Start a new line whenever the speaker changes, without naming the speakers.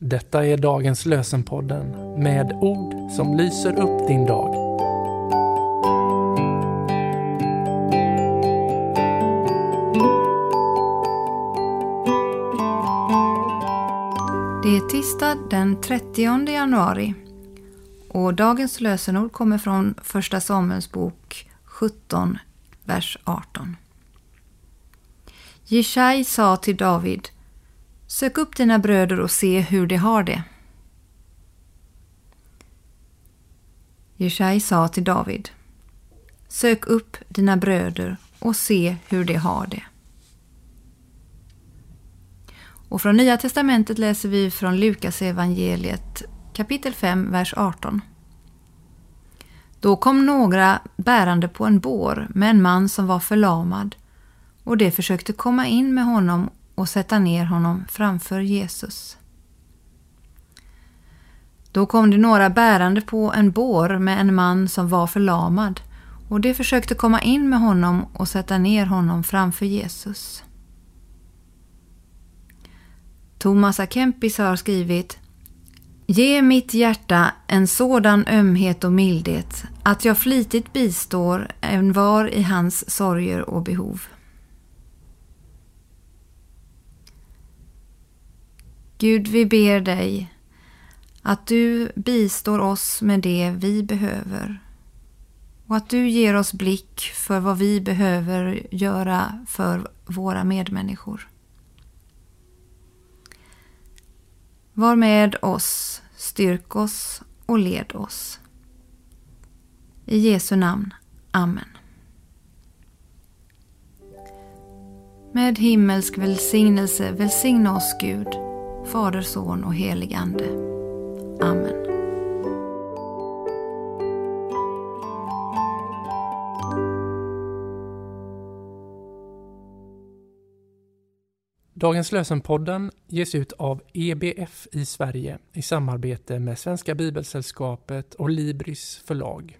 Detta är dagens lösenpodden med ord som lyser upp din dag.
Det är tisdag den 30 januari och dagens lösenord kommer från Första Samuels bok 17, vers 18. Jishai sa till David Sök upp dina bröder och se hur de har det. Jeshai sa till David Sök upp dina bröder och se hur de har det. Och från Nya testamentet läser vi från Lukas evangeliet kapitel 5, vers 18. Då kom några bärande på en bår med en man som var förlamad och de försökte komma in med honom och sätta ner honom framför Jesus. Då kom det några bärande på en bår med en man som var förlamad och de försökte komma in med honom och sätta ner honom framför Jesus. Thomas Akempis har skrivit Ge mitt hjärta en sådan ömhet och mildhet att jag flitigt bistår en var i hans sorger och behov. Gud, vi ber dig att du bistår oss med det vi behöver och att du ger oss blick för vad vi behöver göra för våra medmänniskor. Var med oss, styrk oss och led oss. I Jesu namn. Amen. Med himmelsk välsignelse välsigna oss Gud, Fader, Son och helig Ande. Amen.
Dagens lösenpodden ges ut av EBF i Sverige i samarbete med Svenska Bibelsällskapet och Libris förlag.